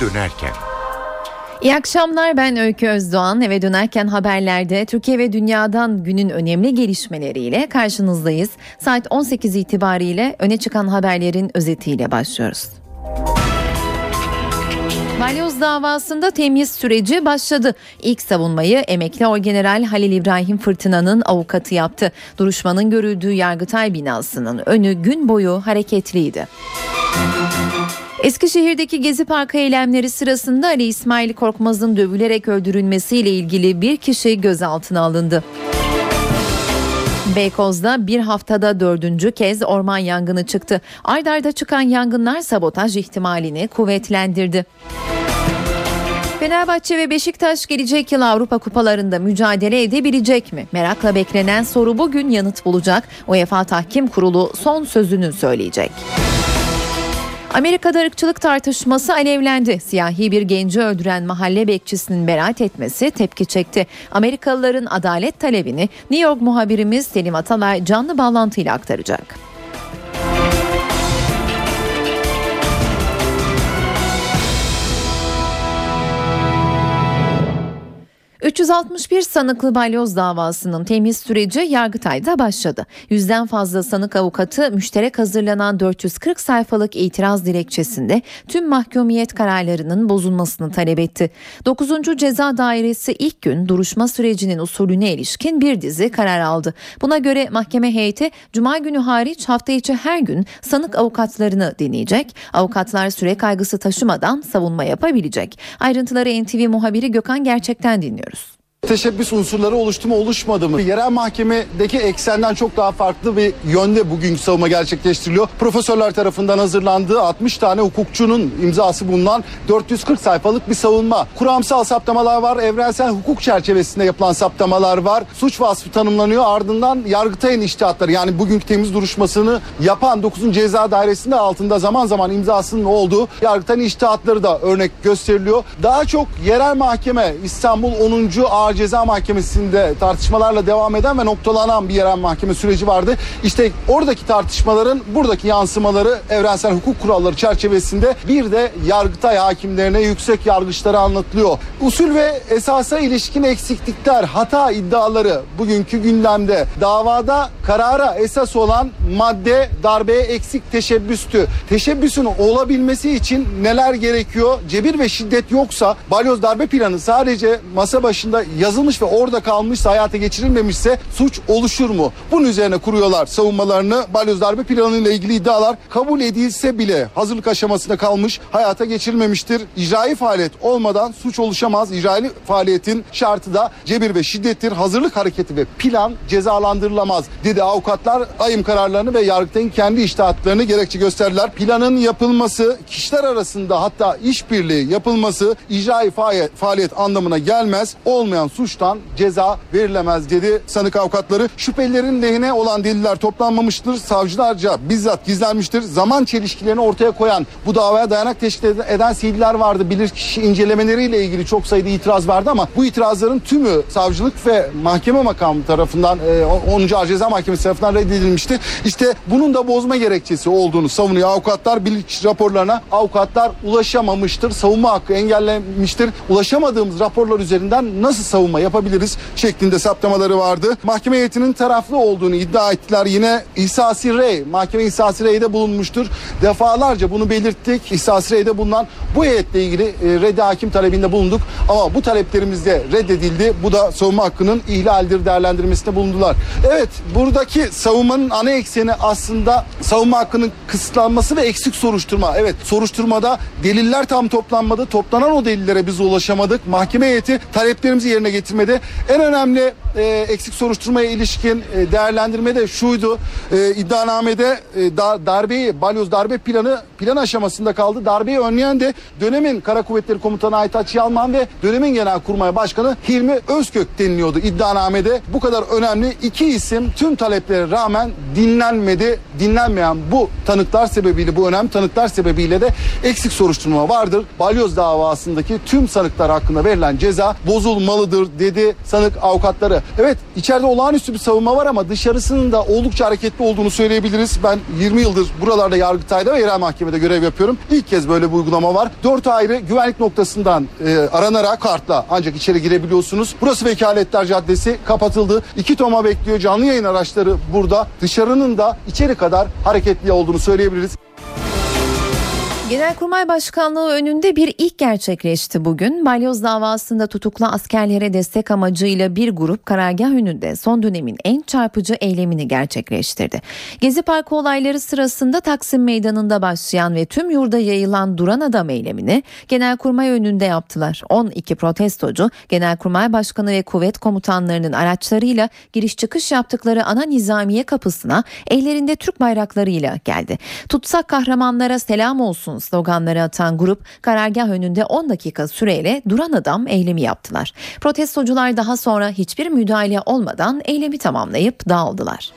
dönerken. İyi akşamlar ben Öykü Özdoğan. Eve dönerken haberlerde Türkiye ve dünyadan günün önemli gelişmeleriyle karşınızdayız. Saat 18 itibariyle öne çıkan haberlerin özetiyle başlıyoruz. Balyoz davasında temyiz süreci başladı. İlk savunmayı emekli orgeneral Halil İbrahim Fırtına'nın avukatı yaptı. Duruşmanın görüldüğü Yargıtay binasının önü gün boyu hareketliydi. Eskişehir'deki Gezi Parkı eylemleri sırasında Ali İsmail Korkmaz'ın dövülerek öldürülmesiyle ilgili bir kişi gözaltına alındı. Beykoz'da bir haftada dördüncü kez orman yangını çıktı. Ardarda çıkan yangınlar sabotaj ihtimalini kuvvetlendirdi. Fenerbahçe ve Beşiktaş gelecek yıl Avrupa kupalarında mücadele edebilecek mi? Merakla beklenen soru bugün yanıt bulacak. UEFA Tahkim Kurulu son sözünü söyleyecek. Amerika'da ırkçılık tartışması alevlendi. Siyahi bir genci öldüren mahalle bekçisinin beraat etmesi tepki çekti. Amerikalıların adalet talebini New York muhabirimiz Selim Atalay canlı bağlantıyla aktaracak. 361 sanıklı balyoz davasının temiz süreci Yargıtay'da başladı. Yüzden fazla sanık avukatı müşterek hazırlanan 440 sayfalık itiraz dilekçesinde tüm mahkumiyet kararlarının bozulmasını talep etti. 9. Ceza Dairesi ilk gün duruşma sürecinin usulüne ilişkin bir dizi karar aldı. Buna göre mahkeme heyeti Cuma günü hariç hafta içi her gün sanık avukatlarını dinleyecek. Avukatlar süre kaygısı taşımadan savunma yapabilecek. Ayrıntıları NTV muhabiri Gökhan Gerçek'ten dinliyoruz teşebbüs unsurları oluştu mu oluşmadı mı? Yerel mahkemedeki eksenden çok daha farklı bir yönde bugünkü savunma gerçekleştiriliyor. Profesörler tarafından hazırlandığı 60 tane hukukçunun imzası bulunan 440 sayfalık bir savunma. Kuramsal saptamalar var, evrensel hukuk çerçevesinde yapılan saptamalar var. Suç vasfı tanımlanıyor ardından Yargıtay'ın iştihatları yani bugünkü temiz duruşmasını yapan 9. Ceza Dairesi'nde altında zaman zaman imzasının olduğu Yargıtay'ın iştihatları da örnek gösteriliyor. Daha çok yerel mahkeme İstanbul 10. Ağır Ceza Mahkemesi'nde tartışmalarla devam eden ve noktalanan bir yerel mahkeme süreci vardı. İşte oradaki tartışmaların buradaki yansımaları evrensel hukuk kuralları çerçevesinde bir de Yargıtay hakimlerine, yüksek yargıçlara anlatılıyor. Usul ve esasa ilişkin eksiklikler, hata iddiaları bugünkü gündemde. Davada karara esas olan madde darbeye eksik teşebbüstü. Teşebbüsün olabilmesi için neler gerekiyor? Cebir ve şiddet yoksa balyoz darbe planı sadece masa başında yazılmış ve orada kalmışsa hayata geçirilmemişse suç oluşur mu? Bunun üzerine kuruyorlar savunmalarını. Balyoz darbe planıyla ilgili iddialar kabul edilse bile hazırlık aşamasında kalmış hayata geçirilmemiştir. İcrai faaliyet olmadan suç oluşamaz. İcrai faaliyetin şartı da cebir ve şiddettir. Hazırlık hareketi ve plan cezalandırılamaz dedi avukatlar. Ayım kararlarını ve Yargıtay'ın kendi iştahatlarını gerekçe gösterdiler. Planın yapılması kişiler arasında hatta işbirliği yapılması icrai faaliyet anlamına gelmez. Olmayan suçtan ceza verilemez dedi sanık avukatları. Şüphelilerin lehine olan deliller toplanmamıştır. Savcılarca bizzat gizlenmiştir. Zaman çelişkilerini ortaya koyan bu davaya dayanak teşkil eden CD'ler vardı. Bilirkişi incelemeleriyle ilgili çok sayıda itiraz vardı ama bu itirazların tümü savcılık ve mahkeme makamı tarafından 10. E, Ağır Ceza Mahkemesi tarafından reddedilmişti. İşte bunun da bozma gerekçesi olduğunu savunuyor avukatlar. Bilirkişi raporlarına avukatlar ulaşamamıştır. Savunma hakkı engellenmiştir. Ulaşamadığımız raporlar üzerinden nasıl savunma yapabiliriz şeklinde saptamaları vardı. Mahkeme heyetinin taraflı olduğunu iddia ettiler. Yine İsa Sirrey, mahkeme İsa Sirrey'de bulunmuştur. Defalarca bunu belirttik. İsa Sirrey'de bulunan bu heyetle ilgili e, reddi hakim talebinde bulunduk. Ama bu taleplerimiz de reddedildi. Bu da savunma hakkının ihlaldir değerlendirmesinde bulundular. Evet buradaki savunmanın ana ekseni aslında savunma hakkının kısıtlanması ve eksik soruşturma. Evet soruşturmada deliller tam toplanmadı. Toplanan o delillere biz ulaşamadık. Mahkeme heyeti taleplerimizi yerine getirmedi. En önemli e, eksik soruşturmaya ilişkin e, değerlendirme de şuydu. E, iddianamede e, da, darbeyi, balyoz darbe planı plan aşamasında kaldı. Darbeyi önleyen de dönemin Kara Kuvvetleri Komutanı Aytaç Yalman ve dönemin Genelkurmay Başkanı Hilmi Özkök deniliyordu iddianamede. Bu kadar önemli iki isim tüm taleplere rağmen dinlenmedi. Dinlenmeyen bu tanıklar sebebiyle, bu önemli tanıklar sebebiyle de eksik soruşturma vardır. Balyoz davasındaki tüm sanıklar hakkında verilen ceza bozulmalıdır dedi sanık avukatları. Evet içeride olağanüstü bir savunma var ama dışarısının da oldukça hareketli olduğunu söyleyebiliriz. Ben 20 yıldır buralarda Yargıtay'da ve yerel mahkemede görev yapıyorum. İlk kez böyle bir uygulama var. 4 ayrı güvenlik noktasından e, aranarak kartla ancak içeri girebiliyorsunuz. Burası Vekaletler Caddesi kapatıldı. İki toma bekliyor. Canlı yayın araçları burada. Dışarının da içeri kadar hareketli olduğunu söyleyebiliriz. Genelkurmay Başkanlığı önünde bir ilk gerçekleşti bugün. Balyoz davasında tutuklu askerlere destek amacıyla bir grup karargah önünde son dönemin en çarpıcı eylemini gerçekleştirdi. Gezi Parkı olayları sırasında Taksim Meydanı'nda başlayan ve tüm yurda yayılan Duran Adam eylemini Genelkurmay önünde yaptılar. 12 protestocu Genelkurmay Başkanı ve kuvvet komutanlarının araçlarıyla giriş çıkış yaptıkları ana nizamiye kapısına ellerinde Türk bayraklarıyla geldi. Tutsak kahramanlara selam olsun sloganları atan grup karargah önünde 10 dakika süreyle duran adam eylemi yaptılar. Protestocular daha sonra hiçbir müdahale olmadan eylemi tamamlayıp dağıldılar.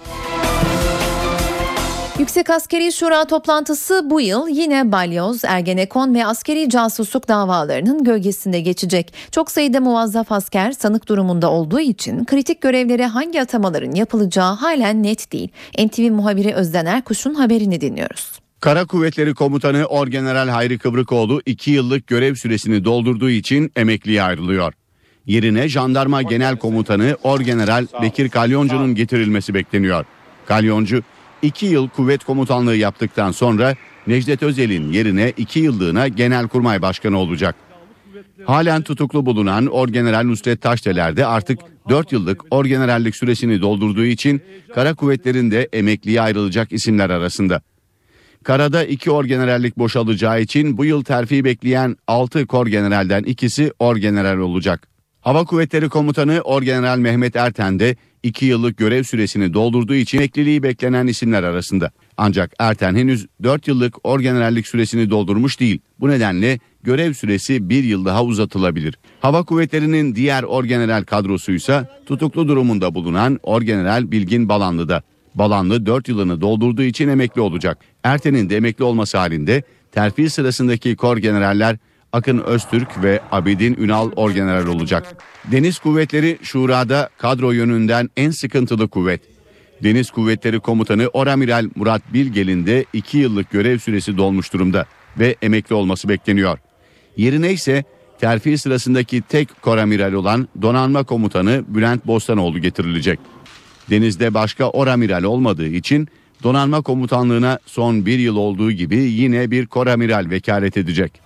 Yüksek Askeri Şura toplantısı bu yıl yine balyoz, ergenekon ve askeri casusluk davalarının gölgesinde geçecek. Çok sayıda muvazzaf asker sanık durumunda olduğu için kritik görevlere hangi atamaların yapılacağı halen net değil. NTV muhabiri Özden Erkuş'un haberini dinliyoruz. Kara Kuvvetleri Komutanı Orgeneral Hayri Kıvrıkoğlu 2 yıllık görev süresini doldurduğu için emekliye ayrılıyor. Yerine Jandarma Genel Komutanı Orgeneral Bekir Kalyoncu'nun getirilmesi bekleniyor. Kalyoncu 2 yıl kuvvet komutanlığı yaptıktan sonra Necdet Özel'in yerine 2 yıllığına Genelkurmay Başkanı olacak. Halen tutuklu bulunan Orgeneral Nusret Taşdeler de artık 4 yıllık orgenerallik süresini doldurduğu için Kara Kuvvetleri'nde emekliye ayrılacak isimler arasında. Karada iki orgenerallik boşalacağı için bu yıl terfi bekleyen 6 korgeneralden ikisi orgeneral olacak. Hava Kuvvetleri Komutanı Orgeneral Mehmet Erten de 2 yıllık görev süresini doldurduğu için emekliliği beklenen isimler arasında. Ancak Erten henüz 4 yıllık orgenerallik süresini doldurmuş değil. Bu nedenle görev süresi bir yıl daha uzatılabilir. Hava Kuvvetleri'nin diğer orgeneral kadrosuysa tutuklu durumunda bulunan Orgeneral Bilgin Balanlı'da. Balanlı 4 yılını doldurduğu için emekli olacak. Erten'in de emekli olması halinde terfi sırasındaki kor generaller Akın Öztürk ve Abidin Ünal orgeneral olacak. Deniz Kuvvetleri Şura'da kadro yönünden en sıkıntılı kuvvet. Deniz Kuvvetleri Komutanı Oramiral Murat Bilgel'in de 2 yıllık görev süresi dolmuş durumda ve emekli olması bekleniyor. Yerine ise terfi sırasındaki tek koramiral olan Donanma Komutanı Bülent Bostanoğlu getirilecek. Denizde başka oramiral olmadığı için donanma komutanlığına son bir yıl olduğu gibi yine bir koramiral vekalet edecek.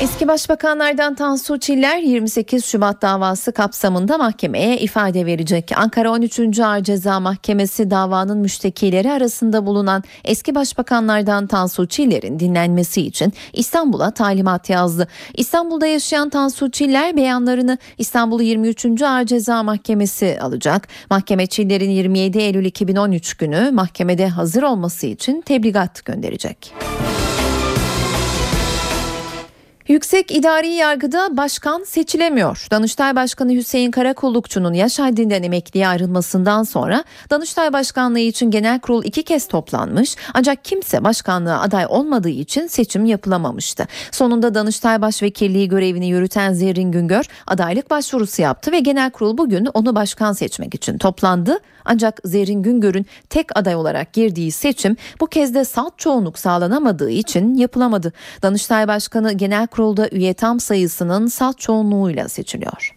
Eski başbakanlardan Tansu Çiller 28 Şubat davası kapsamında mahkemeye ifade verecek. Ankara 13. Ağır Ceza Mahkemesi davanın müştekileri arasında bulunan eski başbakanlardan Tansu Çiller'in dinlenmesi için İstanbul'a talimat yazdı. İstanbul'da yaşayan Tansu Çiller beyanlarını İstanbul 23. Ağır Ceza Mahkemesi alacak. Mahkeme Çiller'in 27 Eylül 2013 günü mahkemede hazır olması için tebligat gönderecek. Yüksek İdari Yargıda başkan seçilemiyor. Danıştay Başkanı Hüseyin Karakullukçu'nun yaş haddinden emekliye ayrılmasından sonra Danıştay Başkanlığı için genel kurul iki kez toplanmış ancak kimse başkanlığa aday olmadığı için seçim yapılamamıştı. Sonunda Danıştay Başvekilliği görevini yürüten Zerrin Güngör adaylık başvurusu yaptı ve genel kurul bugün onu başkan seçmek için toplandı. Ancak Zerrin Güngör'ün tek aday olarak girdiği seçim bu kez de salt çoğunluk sağlanamadığı için yapılamadı. Danıştay Başkanı genel kurulda üye tam sayısının salt çoğunluğuyla seçiliyor.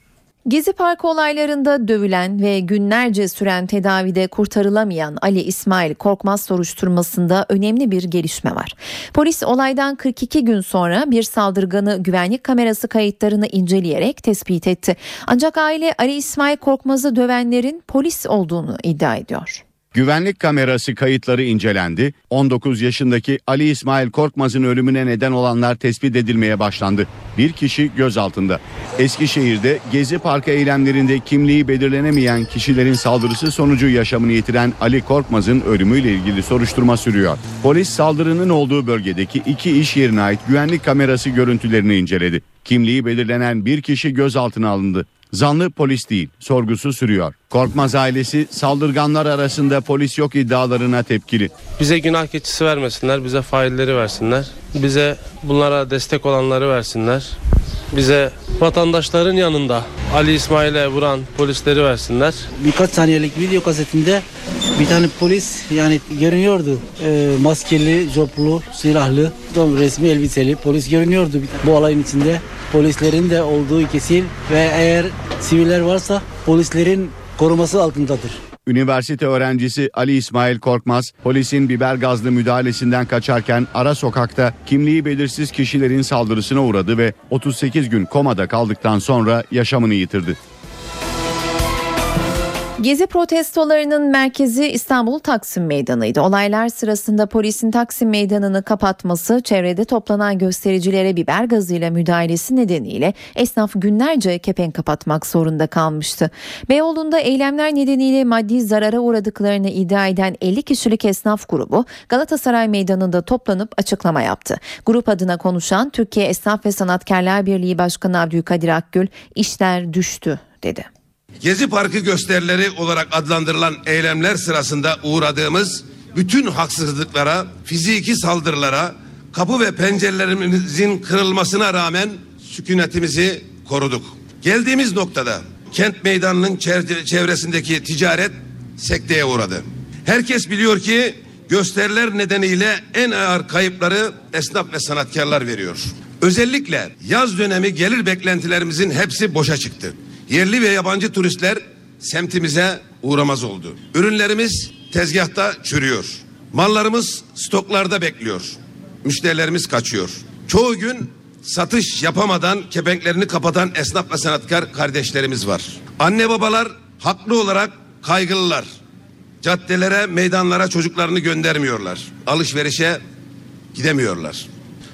Gezi Parkı olaylarında dövülen ve günlerce süren tedavide kurtarılamayan Ali İsmail Korkmaz soruşturmasında önemli bir gelişme var. Polis olaydan 42 gün sonra bir saldırganı güvenlik kamerası kayıtlarını inceleyerek tespit etti. Ancak aile Ali İsmail Korkmaz'ı dövenlerin polis olduğunu iddia ediyor. Güvenlik kamerası kayıtları incelendi. 19 yaşındaki Ali İsmail Korkmaz'ın ölümüne neden olanlar tespit edilmeye başlandı. Bir kişi gözaltında. Eskişehir'de Gezi Parkı eylemlerinde kimliği belirlenemeyen kişilerin saldırısı sonucu yaşamını yitiren Ali Korkmaz'ın ölümüyle ilgili soruşturma sürüyor. Polis saldırının olduğu bölgedeki iki iş yerine ait güvenlik kamerası görüntülerini inceledi. Kimliği belirlenen bir kişi gözaltına alındı. Zanlı polis değil, sorgusu sürüyor. Korkmaz ailesi saldırganlar arasında polis yok iddialarına tepkili. Bize günah keçisi vermesinler, bize failleri versinler. Bize bunlara destek olanları versinler. Bize vatandaşların yanında Ali İsmail'e vuran polisleri versinler. Birkaç saniyelik video kasetinde bir tane polis yani görünüyordu. Ee, maskeli, joplu, silahlı, resmi elbiseli polis görünüyordu bu olayın içinde. Polislerin de olduğu kesin ve eğer siviller varsa polislerin koruması altındadır. Üniversite öğrencisi Ali İsmail Korkmaz, polisin biber gazlı müdahalesinden kaçarken ara sokakta kimliği belirsiz kişilerin saldırısına uğradı ve 38 gün komada kaldıktan sonra yaşamını yitirdi. Gezi protestolarının merkezi İstanbul Taksim Meydanı'ydı. Olaylar sırasında polisin Taksim Meydanı'nı kapatması, çevrede toplanan göstericilere biber gazıyla müdahalesi nedeniyle esnaf günlerce kepenk kapatmak zorunda kalmıştı. Beyoğlu'nda eylemler nedeniyle maddi zarara uğradıklarını iddia eden 50 kişilik esnaf grubu Galatasaray Meydanı'nda toplanıp açıklama yaptı. Grup adına konuşan Türkiye Esnaf ve Sanatkarlar Birliği Başkanı Abdülkadir Akgül, işler düştü dedi. Gezi Parkı gösterileri olarak adlandırılan eylemler sırasında uğradığımız bütün haksızlıklara, fiziki saldırılara, kapı ve pencerelerimizin kırılmasına rağmen sükunetimizi koruduk. Geldiğimiz noktada kent meydanının çevresindeki ticaret sekteye uğradı. Herkes biliyor ki gösteriler nedeniyle en ağır kayıpları esnaf ve sanatkarlar veriyor. Özellikle yaz dönemi gelir beklentilerimizin hepsi boşa çıktı. Yerli ve yabancı turistler semtimize uğramaz oldu. Ürünlerimiz tezgahta çürüyor. Mallarımız stoklarda bekliyor. Müşterilerimiz kaçıyor. Çoğu gün satış yapamadan kepenklerini kapatan esnaf ve sanatkar kardeşlerimiz var. Anne babalar haklı olarak kaygılılar. Caddelere, meydanlara çocuklarını göndermiyorlar. Alışverişe gidemiyorlar.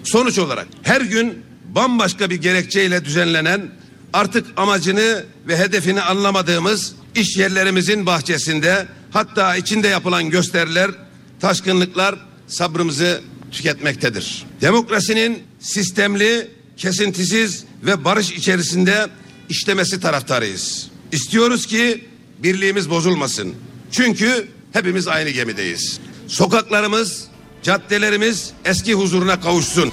Sonuç olarak her gün bambaşka bir gerekçeyle düzenlenen artık amacını ve hedefini anlamadığımız iş yerlerimizin bahçesinde hatta içinde yapılan gösteriler, taşkınlıklar sabrımızı tüketmektedir. Demokrasinin sistemli, kesintisiz ve barış içerisinde işlemesi taraftarıyız. İstiyoruz ki birliğimiz bozulmasın. Çünkü hepimiz aynı gemideyiz. Sokaklarımız, caddelerimiz eski huzuruna kavuşsun.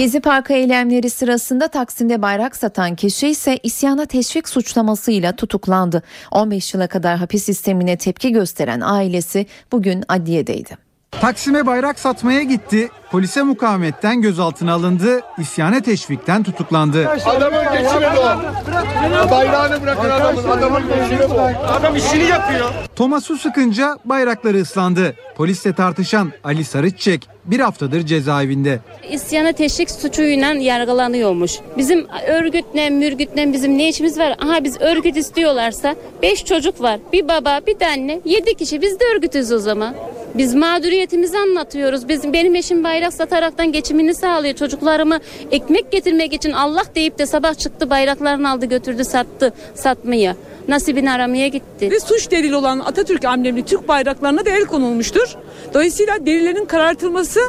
Gezi Parkı eylemleri sırasında Taksim'de bayrak satan kişi ise isyana teşvik suçlamasıyla tutuklandı. 15 yıla kadar hapis sistemine tepki gösteren ailesi bugün adliyedeydi. Taksim'e bayrak satmaya gitti, polise mukavemetten gözaltına alındı, isyana teşvikten tutuklandı. Adamın geçini bu. Bayrağını bırakın adamın, adamın geçini bu. Adam işini yapıyor. Thomas su sıkınca bayrakları ıslandı. Polisle tartışan Ali Sarıççek bir haftadır cezaevinde. İsyana teşvik suçuyla yargılanıyormuş. Bizim örgütle, mürgütle bizim ne işimiz var? Aha biz örgüt istiyorlarsa 5 çocuk var. Bir baba, bir de anne. 7 kişi biz de örgütüz o zaman. Biz mağduriyetimizi anlatıyoruz. Bizim benim eşim bayrak sataraktan geçimini sağlıyor. Çocuklarımı ekmek getirmek için Allah deyip de sabah çıktı bayraklarını aldı götürdü sattı satmaya. Nasibini aramaya gitti. Ve suç delili olan Atatürk amblemli Türk bayraklarına da el konulmuştur. Dolayısıyla delillerin karartılması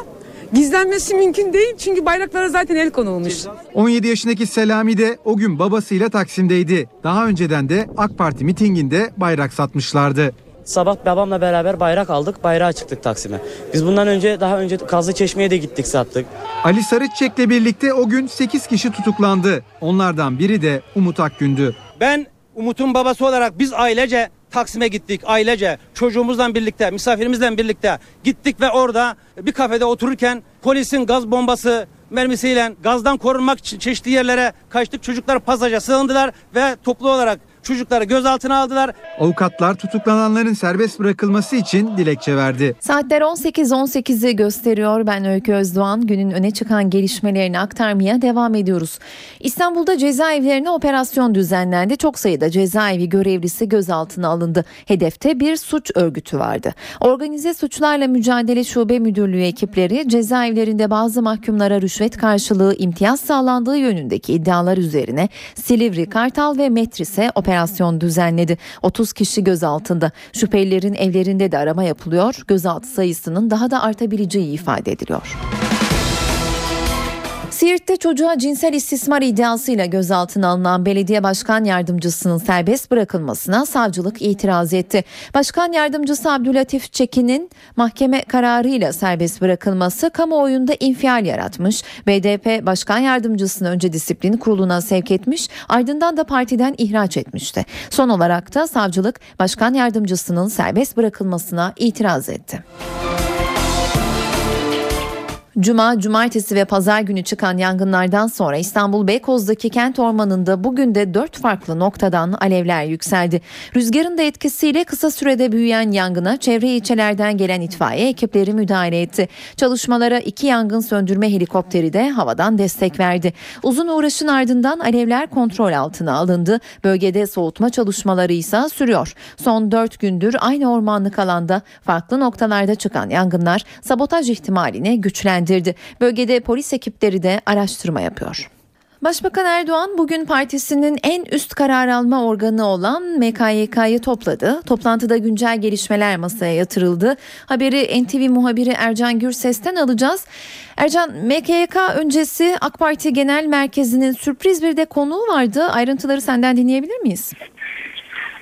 gizlenmesi mümkün değil çünkü bayraklara zaten el konulmuş. 17 yaşındaki Selami de o gün babasıyla Taksim'deydi. Daha önceden de AK Parti mitinginde bayrak satmışlardı. Sabah babamla beraber bayrak aldık, bayrağa çıktık Taksim'e. Biz bundan önce daha önce Kazlı Çeşme'ye de gittik sattık. Ali Sarıççek'le birlikte o gün 8 kişi tutuklandı. Onlardan biri de Umut Akgün'dü. Ben Umut'un babası olarak biz ailece Taksim'e gittik ailece çocuğumuzla birlikte misafirimizle birlikte gittik ve orada bir kafede otururken polisin gaz bombası mermisiyle gazdan korunmak için çeşitli yerlere kaçtık çocuklar pasaja sığındılar ve toplu olarak Çocukları gözaltına aldılar. Avukatlar tutuklananların serbest bırakılması için dilekçe verdi. Saatler 18.18'i gösteriyor. Ben Öykü Özdoğan. Günün öne çıkan gelişmelerini aktarmaya devam ediyoruz. İstanbul'da cezaevlerine operasyon düzenlendi. Çok sayıda cezaevi görevlisi gözaltına alındı. Hedefte bir suç örgütü vardı. Organize Suçlarla Mücadele Şube Müdürlüğü ekipleri cezaevlerinde bazı mahkumlara rüşvet karşılığı imtiyaz sağlandığı yönündeki iddialar üzerine Silivri, Kartal ve Metris'e operasyon operasyon düzenledi. 30 kişi gözaltında. Şüphelilerin evlerinde de arama yapılıyor. Gözaltı sayısının daha da artabileceği ifade ediliyor. Siirt'te çocuğa cinsel istismar iddiasıyla gözaltına alınan belediye başkan yardımcısının serbest bırakılmasına savcılık itiraz etti. Başkan yardımcısı Abdülatif Çekin'in mahkeme kararıyla serbest bırakılması kamuoyunda infial yaratmış. BDP başkan yardımcısını önce disiplin kuruluna sevk etmiş ardından da partiden ihraç etmişti. Son olarak da savcılık başkan yardımcısının serbest bırakılmasına itiraz etti. Cuma, cumartesi ve pazar günü çıkan yangınlardan sonra İstanbul Beykoz'daki kent ormanında bugün de dört farklı noktadan alevler yükseldi. Rüzgarın da etkisiyle kısa sürede büyüyen yangına çevre ilçelerden gelen itfaiye ekipleri müdahale etti. Çalışmalara iki yangın söndürme helikopteri de havadan destek verdi. Uzun uğraşın ardından alevler kontrol altına alındı. Bölgede soğutma çalışmaları ise sürüyor. Son dört gündür aynı ormanlık alanda farklı noktalarda çıkan yangınlar sabotaj ihtimalini güçlendirdi yönlendirdi. Bölgede polis ekipleri de araştırma yapıyor. Başbakan Erdoğan bugün partisinin en üst karar alma organı olan MKYK'yı topladı. Toplantıda güncel gelişmeler masaya yatırıldı. Haberi NTV muhabiri Ercan Gürses'ten alacağız. Ercan, MKYK öncesi AK Parti Genel Merkezi'nin sürpriz bir de konuğu vardı. Ayrıntıları senden dinleyebilir miyiz?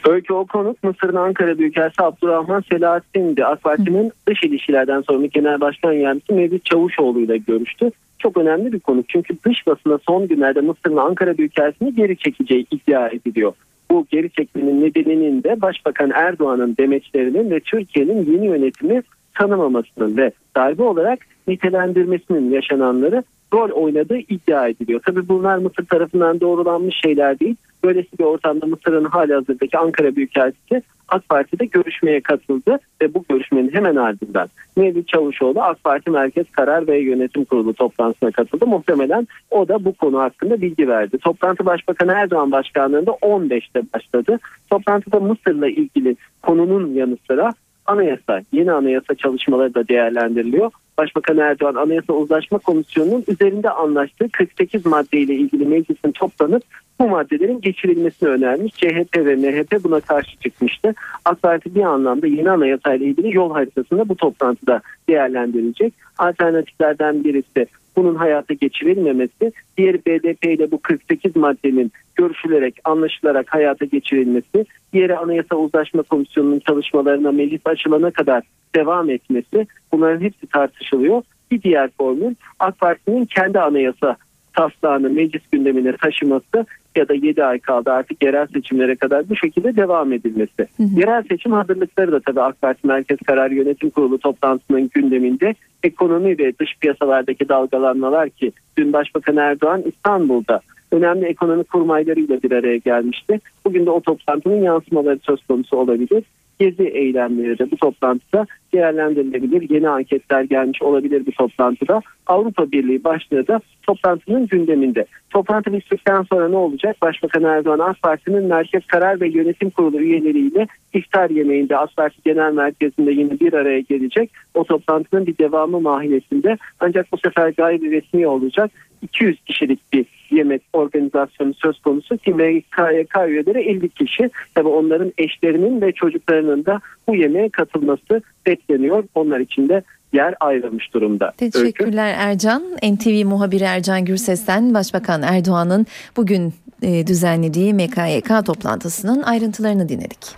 Öykü o konuk Mısır'ın Ankara Büyükelçisi Abdurrahman Selahattin'di. AK Parti'nin dış ilişkilerden sonra Genel Başkan Yardımcısı Mevlüt Çavuşoğlu ile görüştü. Çok önemli bir konu çünkü dış basına son günlerde Mısır'ın Ankara Büyükelçisi'ni geri çekeceği iddia ediliyor. Bu geri çekmenin nedeninin de Başbakan Erdoğan'ın demeçlerinin ve Türkiye'nin yeni yönetimi tanımamasının ve darbe olarak nitelendirmesinin yaşananları rol oynadığı iddia ediliyor. Tabii bunlar Mısır tarafından doğrulanmış şeyler değil. Böylesi bir ortamda Mısır'ın hali hazırdaki Ankara Büyükelçisi AK Parti'de görüşmeye katıldı ve bu görüşmenin hemen ardından Mevlüt Çavuşoğlu AK Parti Merkez Karar ve Yönetim Kurulu toplantısına katıldı. Muhtemelen o da bu konu hakkında bilgi verdi. Toplantı Başbakanı Erdoğan başkanlığında 15'te başladı. Toplantıda Mısır'la ilgili konunun yanı sıra anayasa, yeni anayasa çalışmaları da değerlendiriliyor. Başbakan Erdoğan Anayasa Uzlaşma Komisyonu'nun üzerinde anlaştığı 48 maddeyle ilgili meclisin toplanıp bu maddelerin geçirilmesini önermiş. CHP ve MHP buna karşı çıkmıştı. AK Parti bir anlamda yeni anayasa ile ilgili yol haritasını bu toplantıda değerlendirecek. Alternatiflerden birisi bunun hayata geçirilmemesi, diğer BDP ile bu 48 maddenin görüşülerek, anlaşılarak hayata geçirilmesi, diğeri Anayasa Uzlaşma Komisyonu'nun çalışmalarına meclis açılana kadar devam etmesi bunların hepsi tartışılıyor. Bir diğer formül AK Parti'nin kendi anayasa taslağını meclis gündemine taşıması ya da 7 ay kaldı artık yerel seçimlere kadar bu şekilde devam edilmesi. Hı hı. Yerel seçim hazırlıkları da tabii AK Parti Merkez Karar Yönetim Kurulu toplantısının gündeminde ekonomi ve dış piyasalardaki dalgalanmalar ki dün Başbakan Erdoğan İstanbul'da önemli ekonomi kurmaylarıyla bir araya gelmişti. Bugün de o toplantının yansımaları söz konusu olabilir gezi eylemleri de bu toplantıda değerlendirilebilir. Yeni anketler gelmiş olabilir bu toplantıda. Avrupa Birliği başlığı da toplantının gündeminde. Toplantı bittikten sonra ne olacak? Başbakan Erdoğan AK Parti'nin Merkez Karar ve Yönetim Kurulu üyeleriyle iftar yemeğinde AK Parti Genel Merkezi'nde yine bir araya gelecek. O toplantının bir devamı mahiyetinde ancak bu sefer gayri resmi olacak. 200 kişilik bir yemek organizasyonu söz konusu ki MKYK üyeleri 50 kişi. Tabi onların eşlerinin ve çocuklarının da bu yemeğe katılması bekleniyor. Onlar için de yer ayrılmış durumda. Teşekkürler Öykü. Ercan. NTV muhabiri Ercan Gürses'ten Başbakan Erdoğan'ın bugün e, düzenlediği MKYK toplantısının ayrıntılarını dinledik.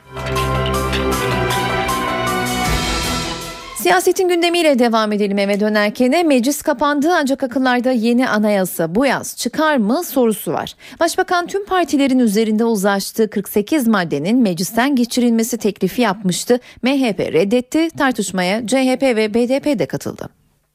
Siyasetin gündemiyle devam edelim eve dönerken meclis kapandı ancak akıllarda yeni anayasa bu yaz çıkar mı sorusu var. Başbakan tüm partilerin üzerinde uzlaştığı 48 maddenin meclisten geçirilmesi teklifi yapmıştı. MHP reddetti tartışmaya CHP ve BDP de katıldı.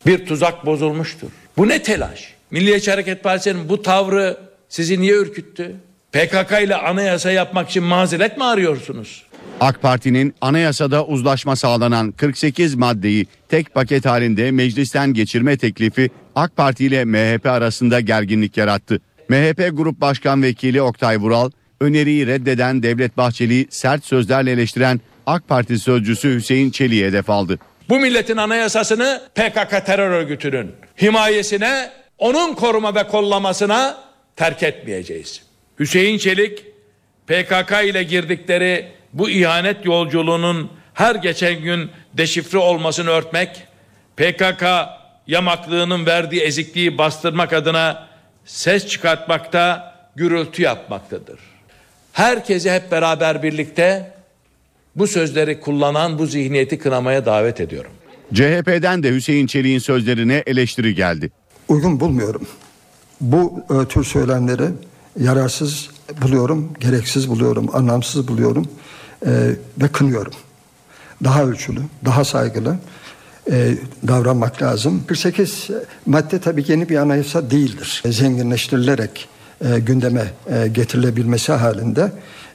Bir tuzak bozulmuştur. Bu ne telaş? Milliyetçi Hareket Partisi'nin bu tavrı sizi niye ürküttü? PKK ile anayasa yapmak için mazeret mi arıyorsunuz? AK Parti'nin anayasada uzlaşma sağlanan 48 maddeyi tek paket halinde meclisten geçirme teklifi AK Parti ile MHP arasında gerginlik yarattı. MHP Grup Başkan Vekili Oktay Vural, öneriyi reddeden Devlet Bahçeli'yi sert sözlerle eleştiren AK Parti sözcüsü Hüseyin Çelik'e hedef aldı. Bu milletin anayasasını PKK terör örgütünün himayesine, onun koruma ve kollamasına terk etmeyeceğiz. Hüseyin Çelik, PKK ile girdikleri bu ihanet yolculuğunun her geçen gün deşifre olmasını örtmek, PKK yamaklığının verdiği ezikliği bastırmak adına ses çıkartmakta, gürültü yapmaktadır. Herkesi hep beraber birlikte bu sözleri kullanan bu zihniyeti kınamaya davet ediyorum. CHP'den de Hüseyin Çelik'in sözlerine eleştiri geldi. Uygun bulmuyorum. Bu e, tür söylemleri yararsız buluyorum, gereksiz buluyorum, anlamsız buluyorum e, ve kınıyorum. Daha ölçülü, daha saygılı e, davranmak lazım. 48 madde tabii yeni bir anayasa değildir. Zenginleştirilerek e, gündeme e, getirilebilmesi halinde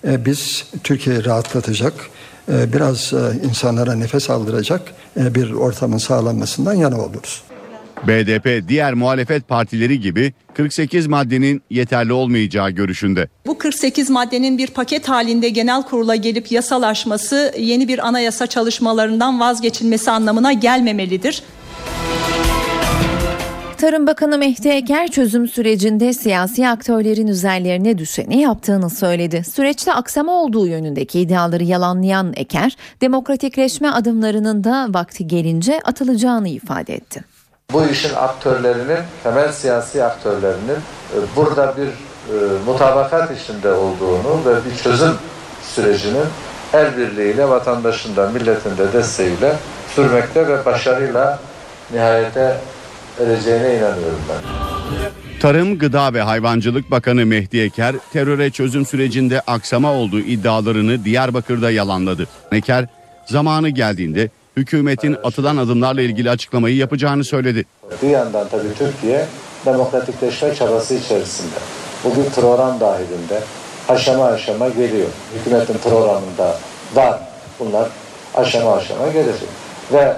e, biz Türkiye'yi rahatlatacak, e, biraz e, insanlara nefes aldıracak e, bir ortamın sağlanmasından yana oluruz. BDP diğer muhalefet partileri gibi 48 maddenin yeterli olmayacağı görüşünde. Bu 48 maddenin bir paket halinde genel kurula gelip yasalaşması yeni bir anayasa çalışmalarından vazgeçilmesi anlamına gelmemelidir. Tarım Bakanı Mehdi Eker çözüm sürecinde siyasi aktörlerin üzerlerine düşeni yaptığını söyledi. Süreçte aksama olduğu yönündeki iddiaları yalanlayan Eker, demokratikleşme adımlarının da vakti gelince atılacağını ifade etti. Bu işin aktörlerinin, temel siyasi aktörlerinin e, burada bir e, mutabakat içinde olduğunu ve bir çözüm sürecinin el birliğiyle vatandaşın da milletin de desteğiyle sürmekte ve başarıyla nihayete ereceğine inanıyorum ben. Tarım, Gıda ve Hayvancılık Bakanı Mehdi Eker teröre çözüm sürecinde aksama olduğu iddialarını Diyarbakır'da yalanladı. Eker zamanı geldiğinde hükümetin atılan adımlarla ilgili açıklamayı yapacağını söyledi. Bir yandan tabii Türkiye demokratikleşme çabası içerisinde. Bugün program dahilinde aşama aşama geliyor. Hükümetin programında var. Bunlar aşama aşama gelecek. Ve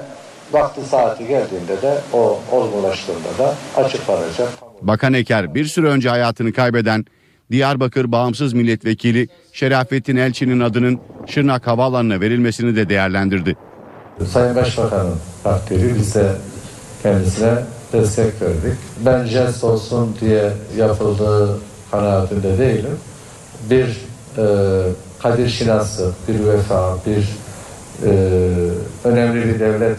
vakti saati geldiğinde de o olgunlaştığında da açıklanacak. Bakan Eker bir süre önce hayatını kaybeden Diyarbakır Bağımsız Milletvekili Şerafettin Elçi'nin adının Şırnak Havaalanı'na verilmesini de değerlendirdi. Sayın Başbakan'ın takdiri biz de kendisine destek verdik. Ben jest olsun diye yapıldığı kanaatinde değilim. Bir e, kadir şinası, bir vefa, bir e, önemli bir devlet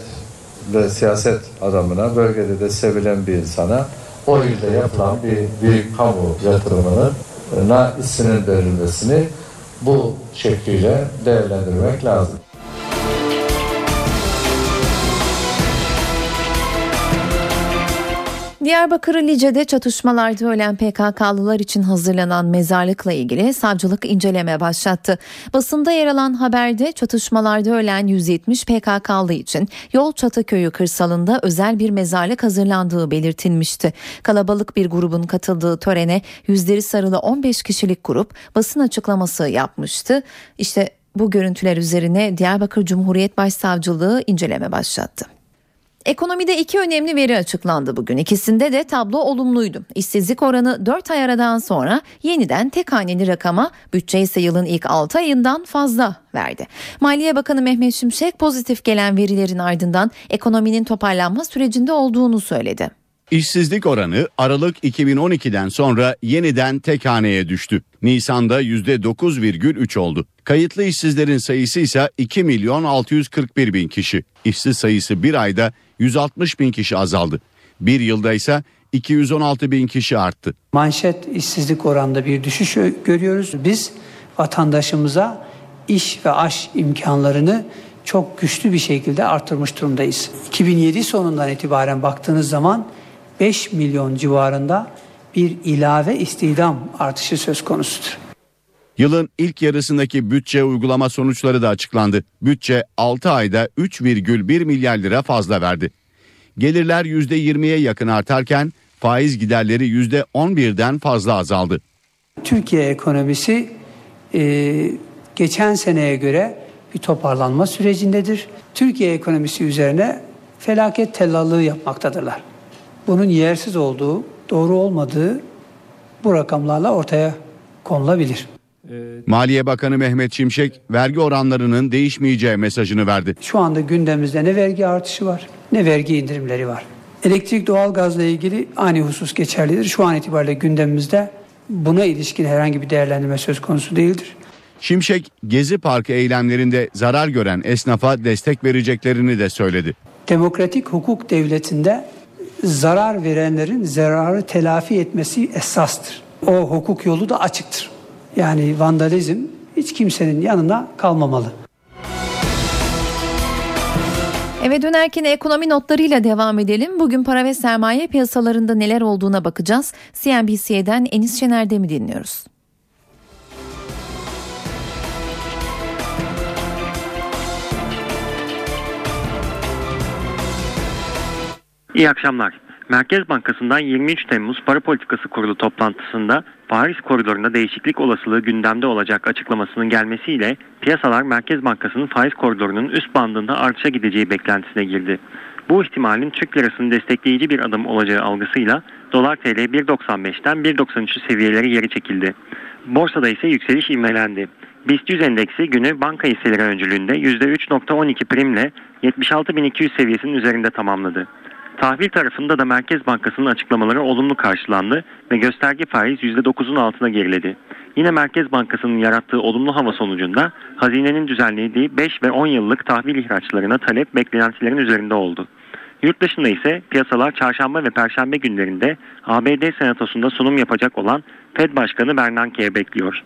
ve siyaset adamına, bölgede de sevilen bir insana o ilde yapılan bir büyük kamu yatırımının na isminin verilmesini bu şekliyle değerlendirmek lazım. Diyarbakır Lice'de çatışmalarda ölen PKK'lılar için hazırlanan mezarlıkla ilgili savcılık inceleme başlattı. Basında yer alan haberde çatışmalarda ölen 170 PKK'lı için Yolçatı köyü kırsalında özel bir mezarlık hazırlandığı belirtilmişti. Kalabalık bir grubun katıldığı törene yüzleri sarılı 15 kişilik grup basın açıklaması yapmıştı. İşte bu görüntüler üzerine Diyarbakır Cumhuriyet Başsavcılığı inceleme başlattı. Ekonomide iki önemli veri açıklandı bugün. İkisinde de tablo olumluydu. İşsizlik oranı 4 ay aradan sonra yeniden tek haneli rakama bütçe ise yılın ilk 6 ayından fazla verdi. Maliye Bakanı Mehmet Şimşek pozitif gelen verilerin ardından ekonominin toparlanma sürecinde olduğunu söyledi. İşsizlik oranı Aralık 2012'den sonra yeniden tek haneye düştü. Nisan'da %9,3 oldu. Kayıtlı işsizlerin sayısı ise 2 milyon 641 bin kişi. İşsiz sayısı bir ayda 160 bin kişi azaldı. Bir yılda ise 216 bin kişi arttı. Manşet işsizlik oranında bir düşüş görüyoruz. Biz vatandaşımıza iş ve aş imkanlarını çok güçlü bir şekilde artırmış durumdayız. 2007 sonundan itibaren baktığınız zaman 5 milyon civarında bir ilave istihdam artışı söz konusudur. Yılın ilk yarısındaki bütçe uygulama sonuçları da açıklandı. Bütçe 6 ayda 3,1 milyar lira fazla verdi. Gelirler %20'ye yakın artarken faiz giderleri %11'den fazla azaldı. Türkiye ekonomisi e, geçen seneye göre bir toparlanma sürecindedir. Türkiye ekonomisi üzerine felaket tellallığı yapmaktadırlar. Bunun yersiz olduğu, doğru olmadığı bu rakamlarla ortaya konulabilir. Maliye Bakanı Mehmet Şimşek vergi oranlarının değişmeyeceği mesajını verdi. Şu anda gündemimizde ne vergi artışı var ne vergi indirimleri var. Elektrik doğalgazla ilgili aynı husus geçerlidir. Şu an itibariyle gündemimizde buna ilişkin herhangi bir değerlendirme söz konusu değildir. Şimşek Gezi Parkı eylemlerinde zarar gören esnafa destek vereceklerini de söyledi. Demokratik hukuk devletinde zarar verenlerin zararı telafi etmesi esastır. O hukuk yolu da açıktır. Yani vandalizm hiç kimsenin yanına kalmamalı. Eve dönerken ekonomi notlarıyla devam edelim. Bugün para ve sermaye piyasalarında neler olduğuna bakacağız. CNBC'den Enis Şener'de mi dinliyoruz? İyi akşamlar. Merkez Bankası'ndan 23 Temmuz Para Politikası Kurulu toplantısında Paris koridorunda değişiklik olasılığı gündemde olacak açıklamasının gelmesiyle piyasalar Merkez Bankası'nın faiz koridorunun üst bandında artışa gideceği beklentisine girdi. Bu ihtimalin Türk lirasını destekleyici bir adım olacağı algısıyla dolar TL 1.95'ten 1.93 seviyeleri geri çekildi. Borsada ise yükseliş ivmelendi. BIST 100 endeksi günü banka hisseleri öncülüğünde %3.12 primle 76.200 seviyesinin üzerinde tamamladı. Tahvil tarafında da Merkez Bankası'nın açıklamaları olumlu karşılandı ve gösterge faiz %9'un altına geriledi. Yine Merkez Bankası'nın yarattığı olumlu hava sonucunda hazinenin düzenlediği 5 ve 10 yıllık tahvil ihraçlarına talep beklentilerin üzerinde oldu. Yurt dışında ise piyasalar çarşamba ve perşembe günlerinde ABD Senatosu'nda sunum yapacak olan Fed Başkanı Bernanke'ye bekliyor.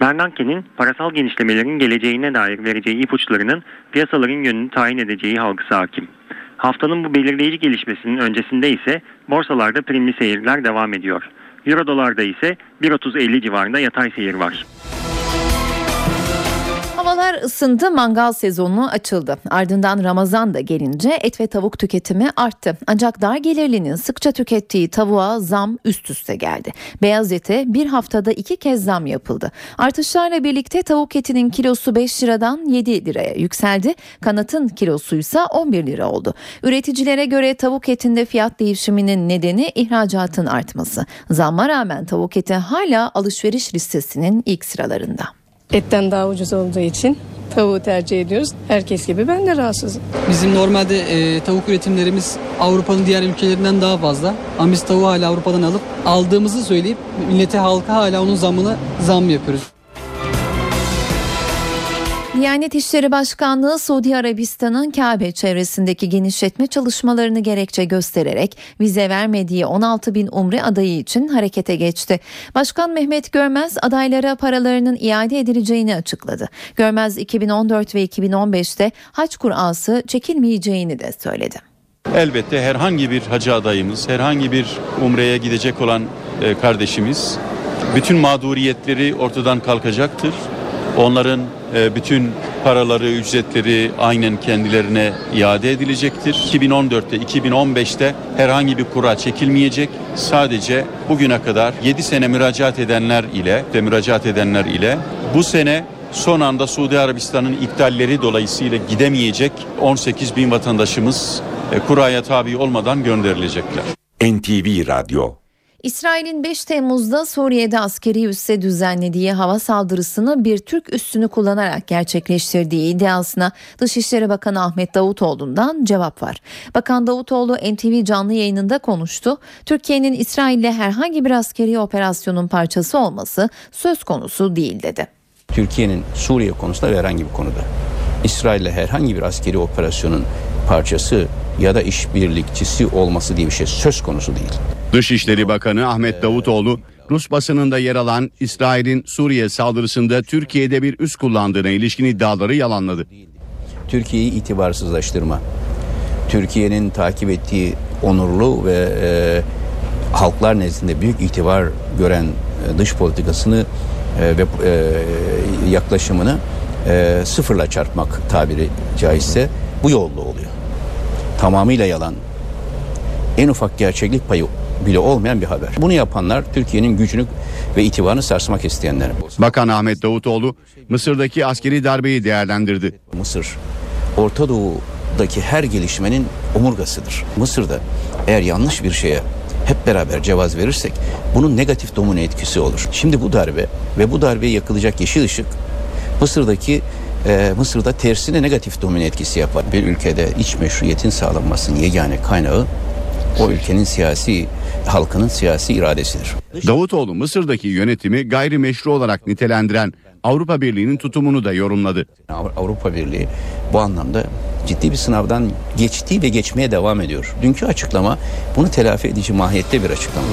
Bernanke'nin parasal genişlemelerin geleceğine dair vereceği ipuçlarının piyasaların yönünü tayin edeceği algısı hakim. Haftanın bu belirleyici gelişmesinin öncesinde ise borsalarda primli seyirler devam ediyor. Euro dolarda ise 1.30-50 civarında yatay seyir var. Havalar ısındı, mangal sezonu açıldı. Ardından Ramazan da gelince et ve tavuk tüketimi arttı. Ancak dar gelirlinin sıkça tükettiği tavuğa zam üst üste geldi. Beyaz ete bir haftada iki kez zam yapıldı. Artışlarla birlikte tavuk etinin kilosu 5 liradan 7 liraya yükseldi. Kanatın kilosu ise 11 lira oldu. Üreticilere göre tavuk etinde fiyat değişiminin nedeni ihracatın artması. Zamma rağmen tavuk eti hala alışveriş listesinin ilk sıralarında. Etten daha ucuz olduğu için tavuğu tercih ediyoruz. Herkes gibi ben de rahatsızım. Bizim normalde e, tavuk üretimlerimiz Avrupa'nın diğer ülkelerinden daha fazla. Ama biz tavuğu hala Avrupa'dan alıp aldığımızı söyleyip millete halka hala onun zamını zam yapıyoruz. Diyanet İşleri Başkanlığı Suudi Arabistan'ın Kabe çevresindeki genişletme çalışmalarını gerekçe göstererek vize vermediği 16 bin umre adayı için harekete geçti. Başkan Mehmet Görmez adaylara paralarının iade edileceğini açıkladı. Görmez 2014 ve 2015'te haç kurası çekilmeyeceğini de söyledi. Elbette herhangi bir hacı adayımız, herhangi bir umreye gidecek olan e, kardeşimiz bütün mağduriyetleri ortadan kalkacaktır. Onların e, bütün paraları, ücretleri aynen kendilerine iade edilecektir. 2014'te, 2015'te herhangi bir kura çekilmeyecek. Sadece bugüne kadar 7 sene müracaat edenler ile ve müracaat edenler ile bu sene son anda Suudi Arabistan'ın iptalleri dolayısıyla gidemeyecek 18 bin vatandaşımız e, kuraya tabi olmadan gönderilecekler. NTV Radyo İsrail'in 5 Temmuz'da Suriye'de askeri üsse düzenlediği hava saldırısını bir Türk üssünü kullanarak gerçekleştirdiği iddiasına Dışişleri Bakanı Ahmet Davutoğlu'ndan cevap var. Bakan Davutoğlu NTV canlı yayınında konuştu. Türkiye'nin İsrail'le herhangi bir askeri operasyonun parçası olması söz konusu değil dedi. Türkiye'nin Suriye konusunda ve herhangi bir konuda İsrail'le herhangi bir askeri operasyonun parçası ya da işbirlikçisi olması diye bir şey söz konusu değil. Dışişleri Bakanı Ahmet Davutoğlu, Rus basınında yer alan İsrail'in Suriye saldırısında Türkiye'de bir üs kullandığına ilişkin iddiaları yalanladı. Türkiye'yi itibarsızlaştırma, Türkiye'nin takip ettiği onurlu ve e, halklar nezdinde büyük itibar gören e, dış politikasını e, ve e, yaklaşımını e, sıfırla çarpmak tabiri caizse bu yolla oluyor. Tamamıyla yalan, en ufak gerçeklik payı bile olmayan bir haber. Bunu yapanlar Türkiye'nin gücünü ve itibarını sarsmak isteyenler. Bakan Ahmet Davutoğlu Mısır'daki askeri darbeyi değerlendirdi. Mısır Orta Doğu'daki her gelişmenin omurgasıdır. Mısır'da eğer yanlış bir şeye hep beraber cevaz verirsek bunun negatif domino etkisi olur. Şimdi bu darbe ve bu darbeye yakılacak yeşil ışık Mısır'daki e, Mısır'da tersine negatif domino etkisi yapar. Bir ülkede iç meşruiyetin sağlanmasının yegane kaynağı o ülkenin siyasi halkının siyasi iradesidir. Davutoğlu Mısır'daki yönetimi gayrimeşru olarak nitelendiren Avrupa Birliği'nin tutumunu da yorumladı. Avrupa Birliği bu anlamda ciddi bir sınavdan geçti ve geçmeye devam ediyor. Dünkü açıklama bunu telafi edici mahiyette bir açıklama.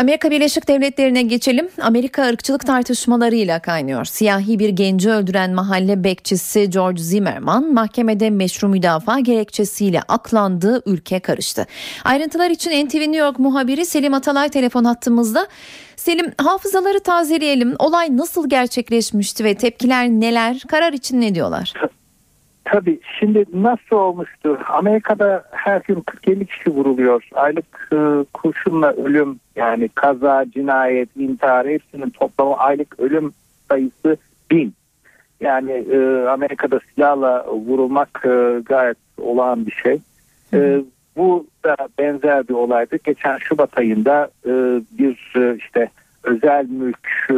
Amerika Birleşik Devletleri'ne geçelim. Amerika ırkçılık tartışmalarıyla kaynıyor. Siyahi bir genci öldüren mahalle bekçisi George Zimmerman mahkemede meşru müdafaa gerekçesiyle aklandığı ülke karıştı. Ayrıntılar için NTV New York muhabiri Selim Atalay telefon hattımızda. Selim hafızaları tazeleyelim. Olay nasıl gerçekleşmişti ve tepkiler neler? Karar için ne diyorlar? Tabii şimdi nasıl olmuştu? Amerika'da her gün 40-50 kişi vuruluyor. Aylık e, kurşunla ölüm yani kaza, cinayet, intihar hepsinin toplamı aylık ölüm sayısı bin. Yani e, Amerika'da silahla vurulmak e, gayet olağan bir şey. E, bu da benzer bir olaydı. Geçen Şubat ayında e, bir e, işte özel mülk e,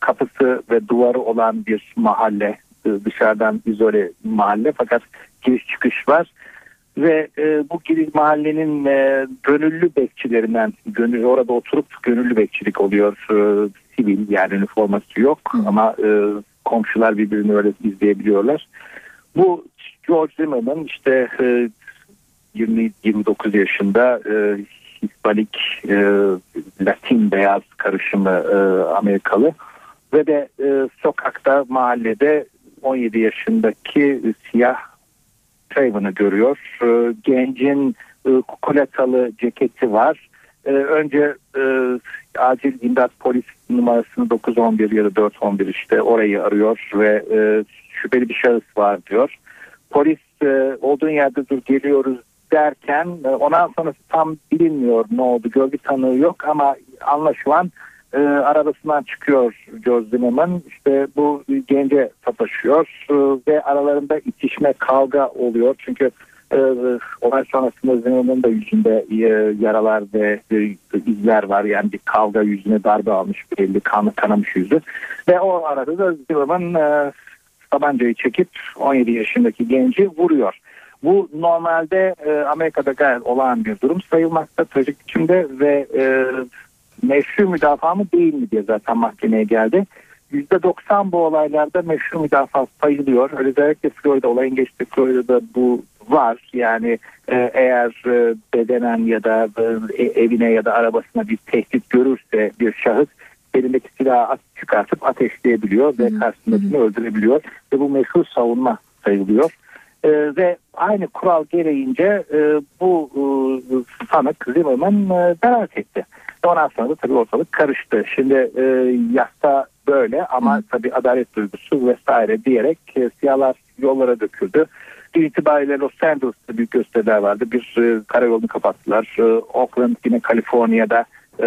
kapısı ve duvarı olan bir mahalle dışarıdan izole mahalle fakat giriş çıkış var. Ve e, bu giriş mahallenin e, gönüllü bekçilerinden gönüllü orada oturup gönüllü bekçilik oluyor. E, sivil yani üniforması yok ama e, komşular birbirini öyle izleyebiliyorlar. Bu George Zimmerman işte e, 20 29 yaşında e, Hispanik e, Latin beyaz karışımı e, Amerikalı ve de e, sokakta mahallede 17 yaşındaki siyah Traven'ı görüyor. E, gencin e, ceketi var. E, önce e, acil imdat polis numarasını 911 ya da 411 işte orayı arıyor ve e, şüpheli bir şahıs var diyor. Polis e, olduğun yerde dur geliyoruz derken e, ondan sonrası tam bilinmiyor ne oldu gölge tanığı yok ama anlaşılan e, arabasından çıkıyor Zimmerman. İşte bu gence sataşıyor e, ve aralarında itişme kavga oluyor. Çünkü e, olay sonrasında Zimmerman'ın da yüzünde e, yaralar ve e, izler var. Yani bir kavga yüzüne darbe almış belli kanı kanamış yüzü. Ve o arada da Zimmerman e, tabancayı çekip 17 yaşındaki genci vuruyor. Bu normalde e, Amerika'da gayet olağan bir durum sayılmakta trajik biçimde ve e, meşru müdafaa mı değil mi diye zaten mahkemeye geldi. %90 bu olaylarda meşru müdafaa sayılıyor. Özellikle Florida olayın geçtiği Florida'da bu var. Yani e, eğer e, bedenen ya da e, evine ya da arabasına bir tehdit görürse bir şahıs elindeki silahı çıkartıp ateşleyebiliyor ve karşısındakini öldürebiliyor. Ve bu meşru savunma sayılıyor. E, ve aynı kural gereğince e, bu e, sanık Zimmerman e, beraat etti. Ondan sonra da tabii ortalık karıştı. Şimdi e, yasa böyle ama Hı. tabii adalet duygusu vesaire diyerek e, siyahlar yollara döküldü. Dün itibariyle Los Angeles'ta büyük gösteriler vardı. Bir e, karayolunu kapattılar. E, Oakland yine Kaliforniya'da e,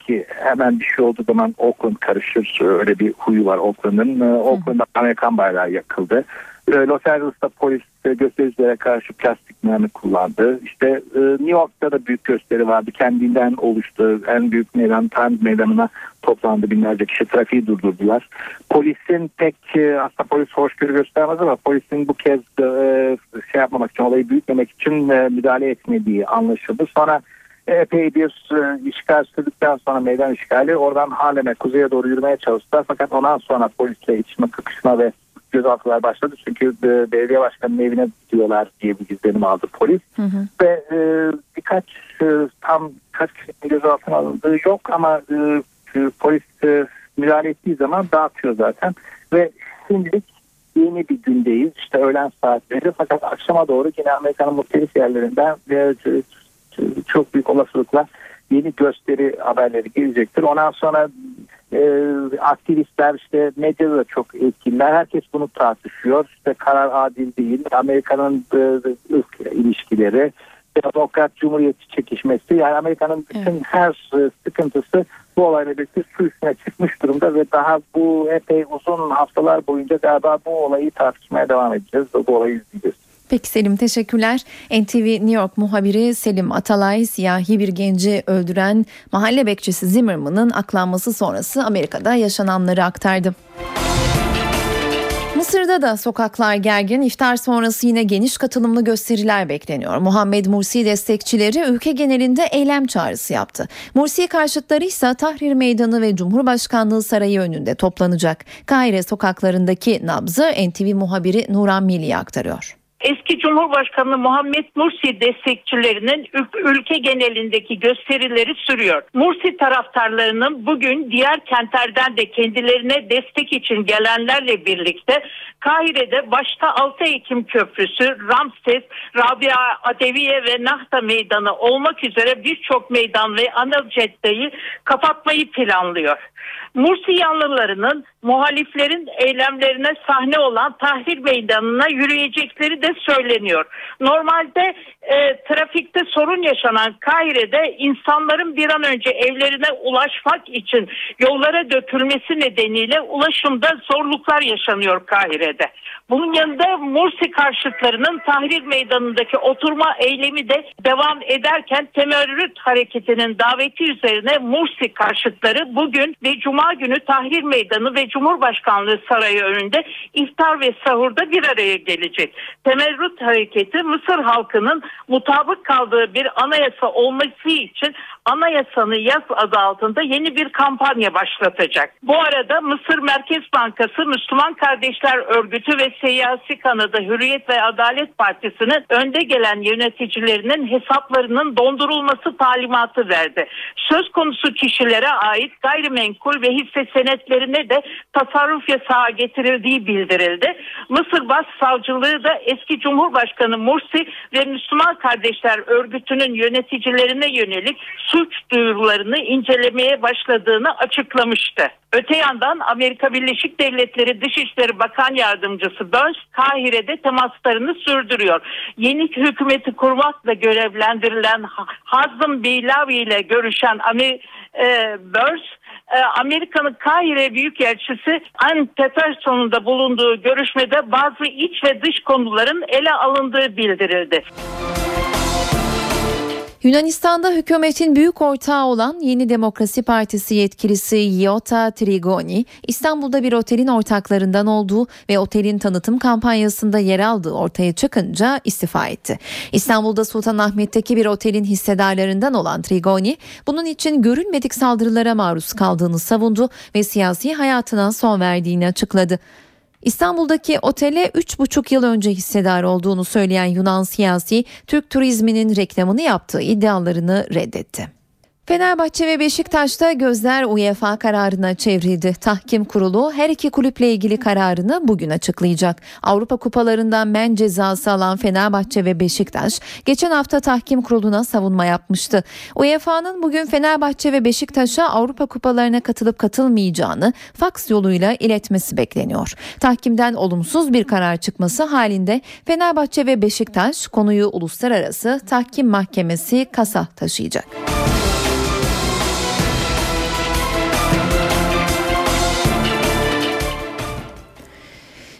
ki hemen bir şey olduğu zaman Oakland karışır. Öyle bir huyu var Oakland'ın. E, Oakland'da Amerikan bayrağı yakıldı. E, Los Angeles'ta polis göstericilere karşı plastik mermi kullandı. İşte e, New York'ta da büyük gösteri vardı. Kendinden oluştu. En büyük meydan Times meydanına toplandı. Binlerce kişi trafiği durdurdular. Polisin pek e, aslında polis hoşgörü göstermez ama polisin bu kez şey yapmamak için olayı büyütmemek için müdahale etmediği anlaşıldı. Sonra epey bir işgal sürdükten sonra meydan işgali oradan Harlem'e kuzeye doğru yürümeye çalıştılar. Fakat ondan sonra polisle içme kakışma ve gözaltılar başladı. Çünkü e, belediye başkanının evine gidiyorlar diye bir izlenim aldı polis. Hı hı. Ve e, birkaç e, tam kaç kişinin gözaltına alındığı yok ama e, e, polis e, müdahale ettiği zaman dağıtıyor zaten. Ve şimdilik yeni bir gündeyiz. İşte öğlen saatleri fakat akşama doğru yine Amerika'nın muhtelif yerlerinden e, çok büyük olasılıkla yeni gösteri haberleri gelecektir. Ondan sonra e, aktivistler işte medyada da çok etkililer. Herkes bunu tartışıyor. İşte karar adil değil. Amerika'nın e, ırk ilişkileri, demokrat cumhuriyetçi çekişmesi yani Amerika'nın bütün evet. her e, sıkıntısı bu olayla birlikte su üstüne çıkmış durumda ve daha bu epey uzun haftalar boyunca galiba bu olayı tartışmaya devam edeceğiz ve bu olayı izleyeceğiz. Peki Selim teşekkürler. NTV New York muhabiri Selim Atalay siyahi bir genci öldüren mahalle bekçisi Zimmerman'ın aklanması sonrası Amerika'da yaşananları aktardı. Mısır'da da sokaklar gergin, iftar sonrası yine geniş katılımlı gösteriler bekleniyor. Muhammed Mursi destekçileri ülke genelinde eylem çağrısı yaptı. Mursi karşıtları ise Tahrir Meydanı ve Cumhurbaşkanlığı Sarayı önünde toplanacak. Kahire sokaklarındaki nabzı NTV muhabiri Nuran Milli'ye aktarıyor. Eski Cumhurbaşkanı Muhammed Mursi destekçilerinin ülke genelindeki gösterileri sürüyor. Mursi taraftarlarının bugün diğer kentlerden de kendilerine destek için gelenlerle birlikte Kahire'de başta 6 Ekim Köprüsü, Ramses, Rabia Adeviye ve Nahta Meydanı olmak üzere birçok meydan ve ana caddeyi kapatmayı planlıyor. Mursi yanlılarının muhaliflerin eylemlerine sahne olan Tahrir Meydanı'na yürüyecekleri de söyleniyor. Normalde e, trafikte sorun yaşanan Kahire'de insanların bir an önce evlerine ulaşmak için yollara dökülmesi nedeniyle ulaşımda zorluklar yaşanıyor Kahire'de. Bunun yanında Mursi karşıtlarının Tahrir Meydanı'ndaki oturma eylemi de devam ederken temerrüt hareketinin daveti üzerine Mursi karşıtları bugün ve Cuma günü Tahrir Meydanı ve Cumhurbaşkanlığı Sarayı önünde iftar ve sahurda bir araya gelecek. Temerrüt hareketi Mısır halkının mutabık kaldığı bir anayasa olması için anayasanı yaz adı altında yeni bir kampanya başlatacak. Bu arada Mısır Merkez Bankası Müslüman Kardeşler Örgütü ve siyasi kanadı Hürriyet ve Adalet Partisi'nin önde gelen yöneticilerinin hesaplarının dondurulması talimatı verdi. Söz konusu kişilere ait gayrimenkul ve hisse senetlerine de tasarruf yasağı getirildiği bildirildi. Mısır Başsavcılığı da eski Cumhurbaşkanı Mursi ve Müslüman Kardeşler Örgütü'nün yöneticilerine yönelik suç duyurularını incelemeye başladığını açıklamıştı. Öte yandan Amerika Birleşik Devletleri Dışişleri Bakan Yardımcısı Burns Kahire'de temaslarını sürdürüyor. Yeni hükümeti kurmakla görevlendirilen Hazım Beylavi ile görüşen Amer e, Burns Amerika'nın Kahire Büyükelçisi Ann Peterson'un bulunduğu görüşmede bazı iç ve dış konuların ele alındığı bildirildi. Yunanistan'da hükümetin büyük ortağı olan Yeni Demokrasi Partisi yetkilisi Iota Trigoni, İstanbul'da bir otelin ortaklarından olduğu ve otelin tanıtım kampanyasında yer aldığı ortaya çıkınca istifa etti. İstanbul'da Sultanahmet'teki bir otelin hissedarlarından olan Trigoni, bunun için görülmedik saldırılara maruz kaldığını savundu ve siyasi hayatına son verdiğini açıkladı. İstanbul'daki otele 3,5 yıl önce hissedar olduğunu söyleyen Yunan siyasi Türk turizminin reklamını yaptığı iddialarını reddetti. Fenerbahçe ve Beşiktaş'ta gözler UEFA kararına çevrildi. Tahkim kurulu her iki kulüple ilgili kararını bugün açıklayacak. Avrupa kupalarından men cezası alan Fenerbahçe ve Beşiktaş geçen hafta tahkim kuruluna savunma yapmıştı. UEFA'nın bugün Fenerbahçe ve Beşiktaş'a Avrupa kupalarına katılıp katılmayacağını faks yoluyla iletmesi bekleniyor. Tahkimden olumsuz bir karar çıkması halinde Fenerbahçe ve Beşiktaş konuyu uluslararası tahkim mahkemesi kasa taşıyacak.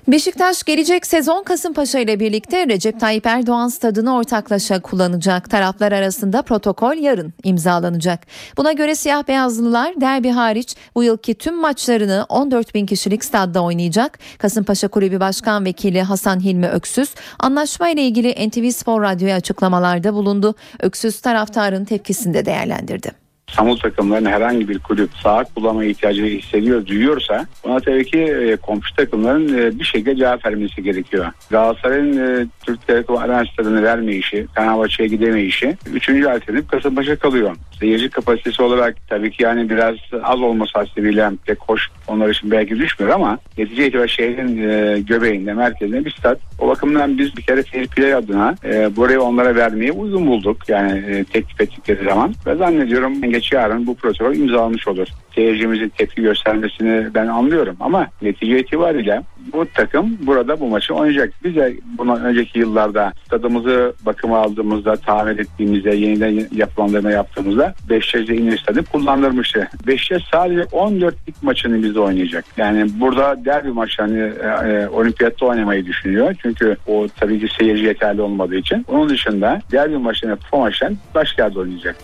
Beşiktaş gelecek sezon Kasımpaşa ile birlikte Recep Tayyip Erdoğan stadını ortaklaşa kullanacak. Taraflar arasında protokol yarın imzalanacak. Buna göre siyah beyazlılar derbi hariç bu yılki tüm maçlarını 14 bin kişilik stadda oynayacak. Kasımpaşa Kulübü Başkan Vekili Hasan Hilmi Öksüz anlaşma ile ilgili NTV Spor Radyo'ya açıklamalarda bulundu. Öksüz taraftarın tepkisini de değerlendirdi. İstanbul takımlarının herhangi bir kulüp saha kullanma ihtiyacı hissediyor, duyuyorsa buna tabii ki e, komşu takımların e, bir şekilde cevap vermesi gerekiyor. Galatasaray'ın e, Türk Telekom Arena Stadı'nı vermeyişi, Fenerbahçe'ye gidemeyişi üçüncü alternatif Kasımpaşa kalıyor. Seyirci kapasitesi olarak tabii ki yani biraz az olması hasebiyle pek hoş onlar için belki düşmüyor ama netice itibariyle şehrin e, göbeğinde, merkezinde bir stat. O bakımdan biz bir kere seyirciler adına e, burayı onlara vermeyi uygun bulduk. Yani e, teklif ettikleri zaman. Ve zannediyorum geç yarın bu protokol imzalanmış olur. Seyircimizin tepki göstermesini ben anlıyorum ama netice itibariyle bu takım burada bu maçı oynayacak. Biz de bundan önceki yıllarda stadımızı bakıma aldığımızda, tamir ettiğimizde, yeniden yapılandırma yaptığımızda Beşiktaş'ta İnönü Stadı kullandırmıştı. Beşiktaş sadece 14 lig maçını bizde oynayacak. Yani burada derbi maçlarını e, e, olimpiyatta oynamayı düşünüyor. Çünkü o tabii ki seyirci yeterli olmadığı için. Onun dışında derbi maçlarını, kupa maçlarını başka yerde oynayacak.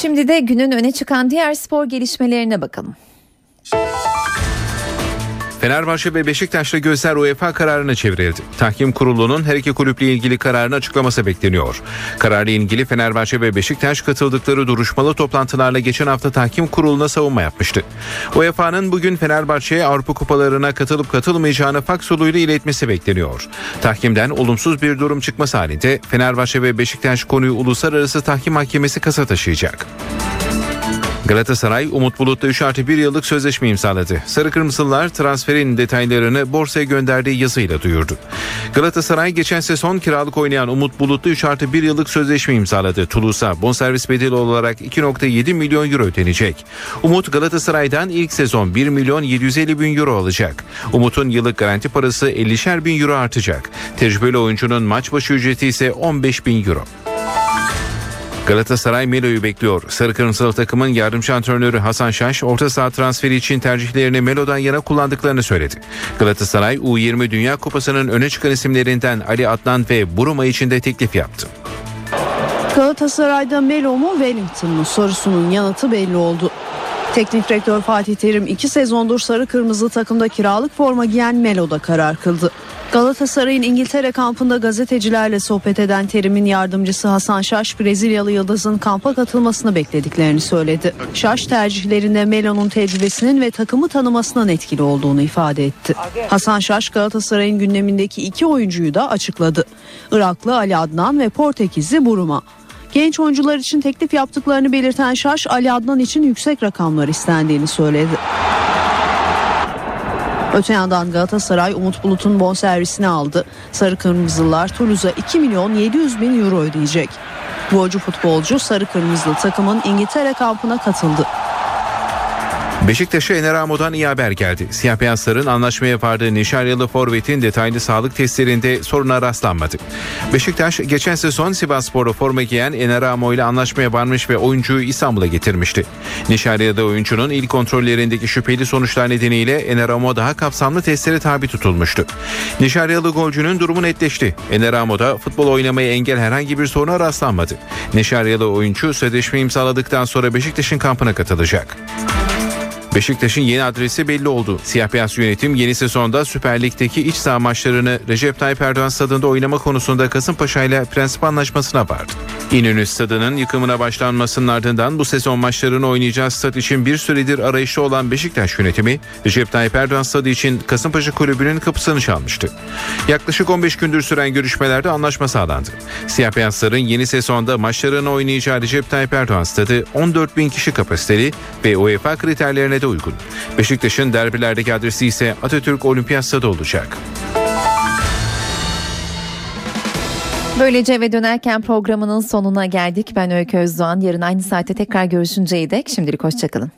Şimdi de günün öne çıkan diğer spor gelişmelerine bakalım. Fenerbahçe ve Beşiktaş'ta gözler UEFA kararına çevrildi. Tahkim kurulunun her iki kulüple ilgili kararını açıklaması bekleniyor. Kararla ilgili Fenerbahçe ve Beşiktaş katıldıkları duruşmalı toplantılarla geçen hafta tahkim kuruluna savunma yapmıştı. UEFA'nın bugün Fenerbahçe'ye Avrupa kupalarına katılıp katılmayacağını faks yoluyla iletmesi bekleniyor. Tahkimden olumsuz bir durum çıkması halinde Fenerbahçe ve Beşiktaş konuyu Uluslararası Tahkim Mahkemesi kasa taşıyacak. Galatasaray Umut Bulut'la 3 artı 1 yıllık sözleşme imzaladı. Sarı Kırmızılar transferin detaylarını borsaya gönderdiği yazıyla duyurdu. Galatasaray geçen sezon kiralık oynayan Umut Bulut'la 3 artı 1 yıllık sözleşme imzaladı. Toulouse'a bonservis bedeli olarak 2.7 milyon euro ödenecek. Umut Galatasaray'dan ilk sezon 1 milyon 750 bin euro alacak. Umut'un yıllık garanti parası 50'şer bin euro artacak. Tecrübeli oyuncunun maç başı ücreti ise 15 bin euro. Galatasaray Melo'yu bekliyor. Sarı Kırmızılı takımın yardımcı antrenörü Hasan Şaş orta saha transferi için tercihlerini Melo'dan yana kullandıklarını söyledi. Galatasaray U20 Dünya Kupası'nın öne çıkan isimlerinden Ali Adnan ve Buruma için de teklif yaptı. Galatasaray'da Melo mu Wellington mu sorusunun yanıtı belli oldu. Teknik direktör Fatih Terim iki sezondur sarı kırmızı takımda kiralık forma giyen Melo'da karar kıldı. Galatasaray'ın İngiltere kampında gazetecilerle sohbet eden Terim'in yardımcısı Hasan Şaş Brezilyalı Yıldız'ın kampa katılmasını beklediklerini söyledi. Şaş tercihlerinde Melo'nun tecrübesinin ve takımı tanımasının etkili olduğunu ifade etti. Hasan Şaş Galatasaray'ın gündemindeki iki oyuncuyu da açıkladı. Iraklı Ali Adnan ve Portekizli Buruma. Genç oyuncular için teklif yaptıklarını belirten Şaş Ali Adnan için yüksek rakamlar istendiğini söyledi. Öte yandan Galatasaray Umut Bulut'un bonservisini aldı. Sarı Kırmızılar Toulouse'a 2 milyon 700 bin euro ödeyecek. Golcü futbolcu Sarı Kırmızılı takımın İngiltere kampına katıldı. Beşiktaş'a Ener Amo'dan iyi haber geldi. Siyah beyazların anlaşmaya vardığı Nişaryalı Forvet'in detaylı sağlık testlerinde soruna rastlanmadı. Beşiktaş geçen sezon Sivasspor'u forma giyen Ener Amo ile anlaşmaya varmış ve oyuncuyu İstanbul'a getirmişti. Nişarya'da oyuncunun ilk kontrollerindeki şüpheli sonuçlar nedeniyle Ener Amo daha kapsamlı testlere tabi tutulmuştu. Nişaryalı golcünün durumu netleşti. Ener Amo'da futbol oynamaya engel herhangi bir soruna rastlanmadı. Nişaryalı oyuncu sözleşme imzaladıktan sonra Beşiktaş'ın kampına katılacak. Beşiktaş'ın yeni adresi belli oldu. Siyah beyaz yönetim yeni sezonda Süper Lig'deki iç saha maçlarını Recep Tayyip Erdoğan stadında oynama konusunda Kasımpaşa ile prensip anlaşmasına vardı. İnönü stadının yıkımına başlanmasının ardından bu sezon maçlarını oynayacağı stat için bir süredir arayışta olan Beşiktaş yönetimi Recep Tayyip Erdoğan stadı için Kasımpaşa kulübünün kapısını çalmıştı. Yaklaşık 15 gündür süren görüşmelerde anlaşma sağlandı. Siyah beyazların yeni sezonda maçlarını oynayacağı Recep Tayyip Erdoğan stadı 14 bin kişi kapasiteli ve UEFA kriterlerine de uygun. Beşiktaş'ın derbilerdeki adresi ise Atatürk Olimpiyat Stadı olacak. Böylece eve dönerken programının sonuna geldik. Ben Öykü Özdoğan. Yarın aynı saatte tekrar görüşünceye dek şimdilik hoşçakalın.